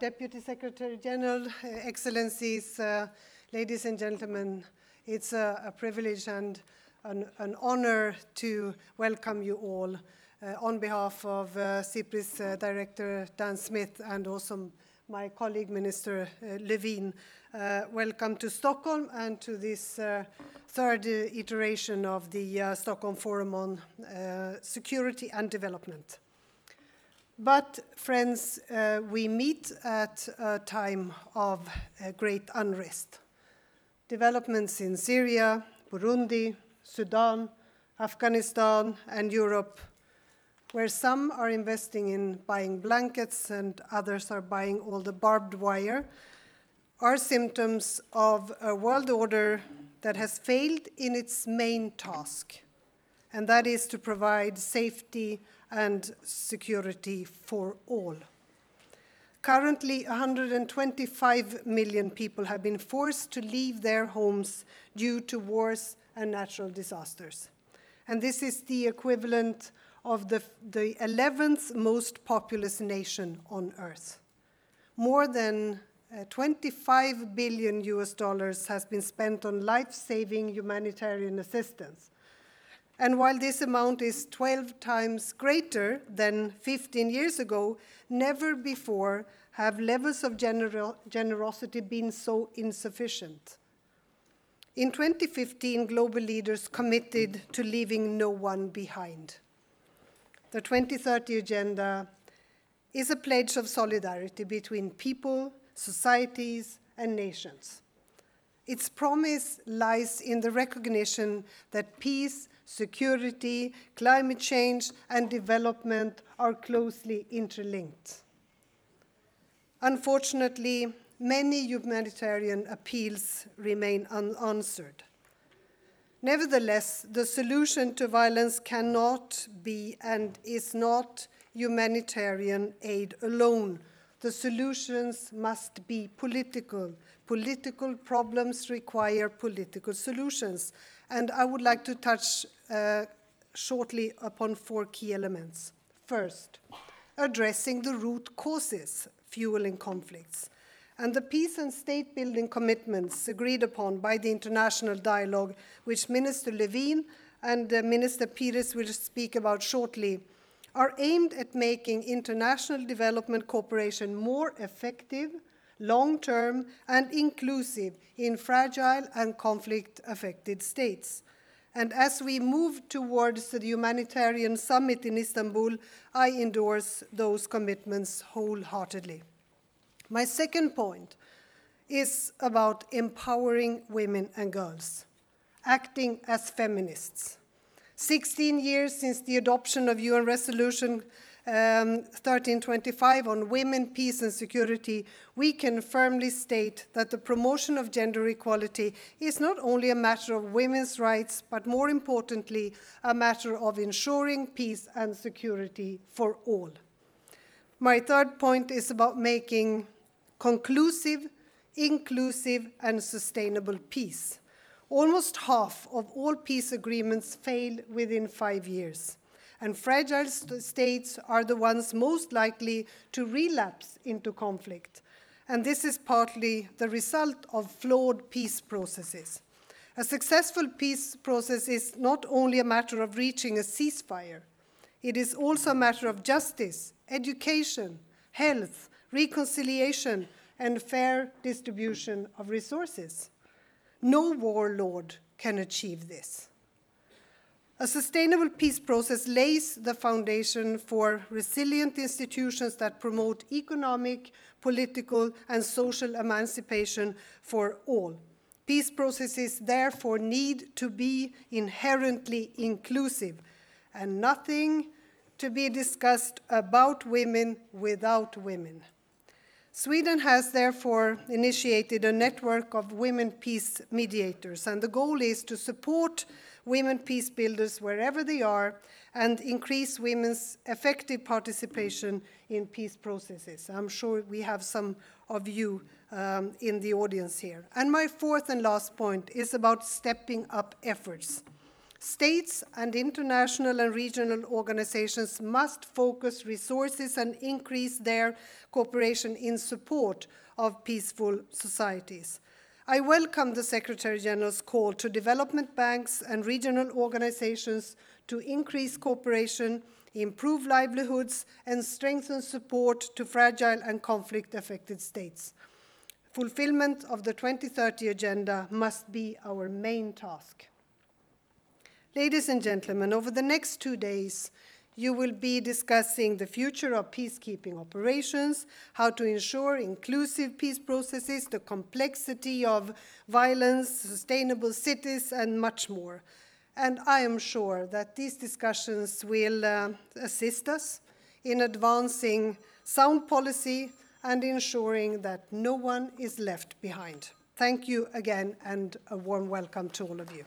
Deputy Secretary General, uh, Excellencies, uh, ladies and gentlemen, it's a, a privilege and an, an, honor to welcome you all uh, on behalf of uh, SIPRI's uh, Director Dan Smith and also my colleague Minister uh, Lövin. Uh, welcome to Stockholm and to this third iteration of the Stockholm Forum on Security and Development. But, friends, uh, we meet at a time of uh, great unrest. Developments in Syria, Burundi, Sudan, Afghanistan, and Europe, where some are investing in buying blankets and others are buying all the barbed wire, are symptoms of a world order that has failed in its main task, and that is to provide safety and security for all. Currently, 125 million people have been forced to leave their homes due to wars and natural disasters. And this is the equivalent of the, the 11th most populous nation on earth. More than uh, 25 billion US dollars has been spent on life saving humanitarian assistance. And while this amount is 12 times greater than 15 years ago, never before have levels of gener generosity been so insufficient. In 2015, global leaders committed to leaving no one behind. The 2030 Agenda is a pledge of solidarity between people, societies, and nations. Its promise lies in the recognition that peace security, climate change, and development are closely interlinked. Unfortunately, many humanitarian appeals remain unanswered. Nevertheless, the solution to violence cannot be and is not humanitarian aid alone. The solutions must be political. Political problems require political solutions. And I would like to touch uh, shortly upon four key elements. First, addressing the root causes fueling conflicts and the peace and state building commitments agreed upon by the international dialogue, which Minister Lövin and uh, Minister Pires will speak about shortly, are aimed at making international development cooperation more effective, long term, and inclusive in fragile and conflict affected states. And as we move towards the humanitarian summit in Istanbul, I endorse those commitments wholeheartedly. My second point is about empowering women and girls, acting as feminists. 16 years since the adoption of UN Resolution um, 1325 on women, peace and security, we can firmly state that the promotion of gender equality is not only a matter of women's rights, but more importantly, a matter of ensuring peace and security for all. My third point is about making conclusive, inclusive, and sustainable peace. Almost half of all peace agreements fail within five years and fragile st states are the ones most likely to relapse into conflict. And this is partly the result of flawed peace processes. A successful peace process is not only a matter of reaching a ceasefire, it is also a matter of justice, education, health, reconciliation, and fair distribution of resources. No warlord can achieve this. A sustainable peace process lays the foundation for resilient institutions that promote economic, political, and social emancipation for all. Peace processes therefore need to be inherently inclusive and nothing to be discussed about women without women. Sweden has therefore initiated a network of women peace mediators, and the goal is to support women peace builders wherever they are and increase women's effective participation in peace processes. I'm sure we have some of you um, in the audience here. And my fourth and last point is about stepping up efforts. States and international and regional organizations must focus resources and increase their cooperation in support of peaceful societies. I welcome the Secretary General's call to development banks and regional organizations to increase cooperation, improve livelihoods, and strengthen support to fragile and conflict affected states. Fulfillment of the 2030 Agenda must be our main task. Ladies and gentlemen, over the next two days, you will be discussing the future of peacekeeping operations, how to ensure inclusive peace processes, the complexity of violence, sustainable cities, and much more. And I am sure that these discussions will uh, assist us in advancing sound policy and ensuring that no one is left behind. Thank you again, and a warm welcome to all of you.